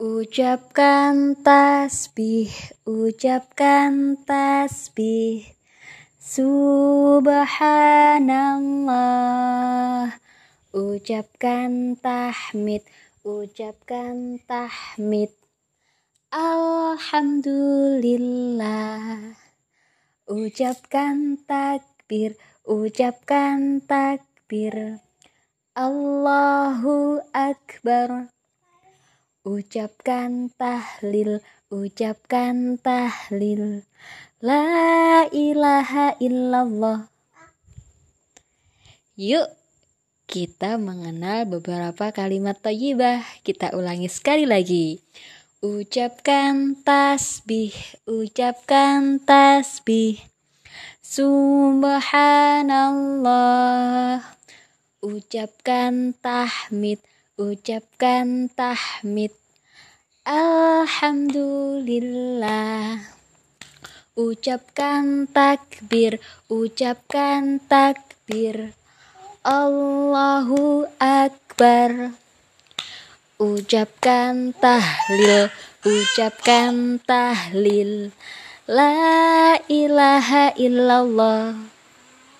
Ucapkan tasbih, ucapkan tasbih. Subhanallah. Ucapkan tahmid, ucapkan tahmid. Alhamdulillah. Ucapkan takbir, ucapkan takbir. Allahu Akbar Ucapkan tahlil, ucapkan tahlil. La ilaha illallah. Yuk, kita mengenal beberapa kalimat thayyibah. Kita ulangi sekali lagi. Ucapkan tasbih, ucapkan tasbih. Subhanallah. Ucapkan tahmid, ucapkan tahmid. Alhamdulillah. Ucapkan takbir, ucapkan takbir. Allahu Akbar. Ucapkan tahlil, ucapkan tahlil. La ilaha illallah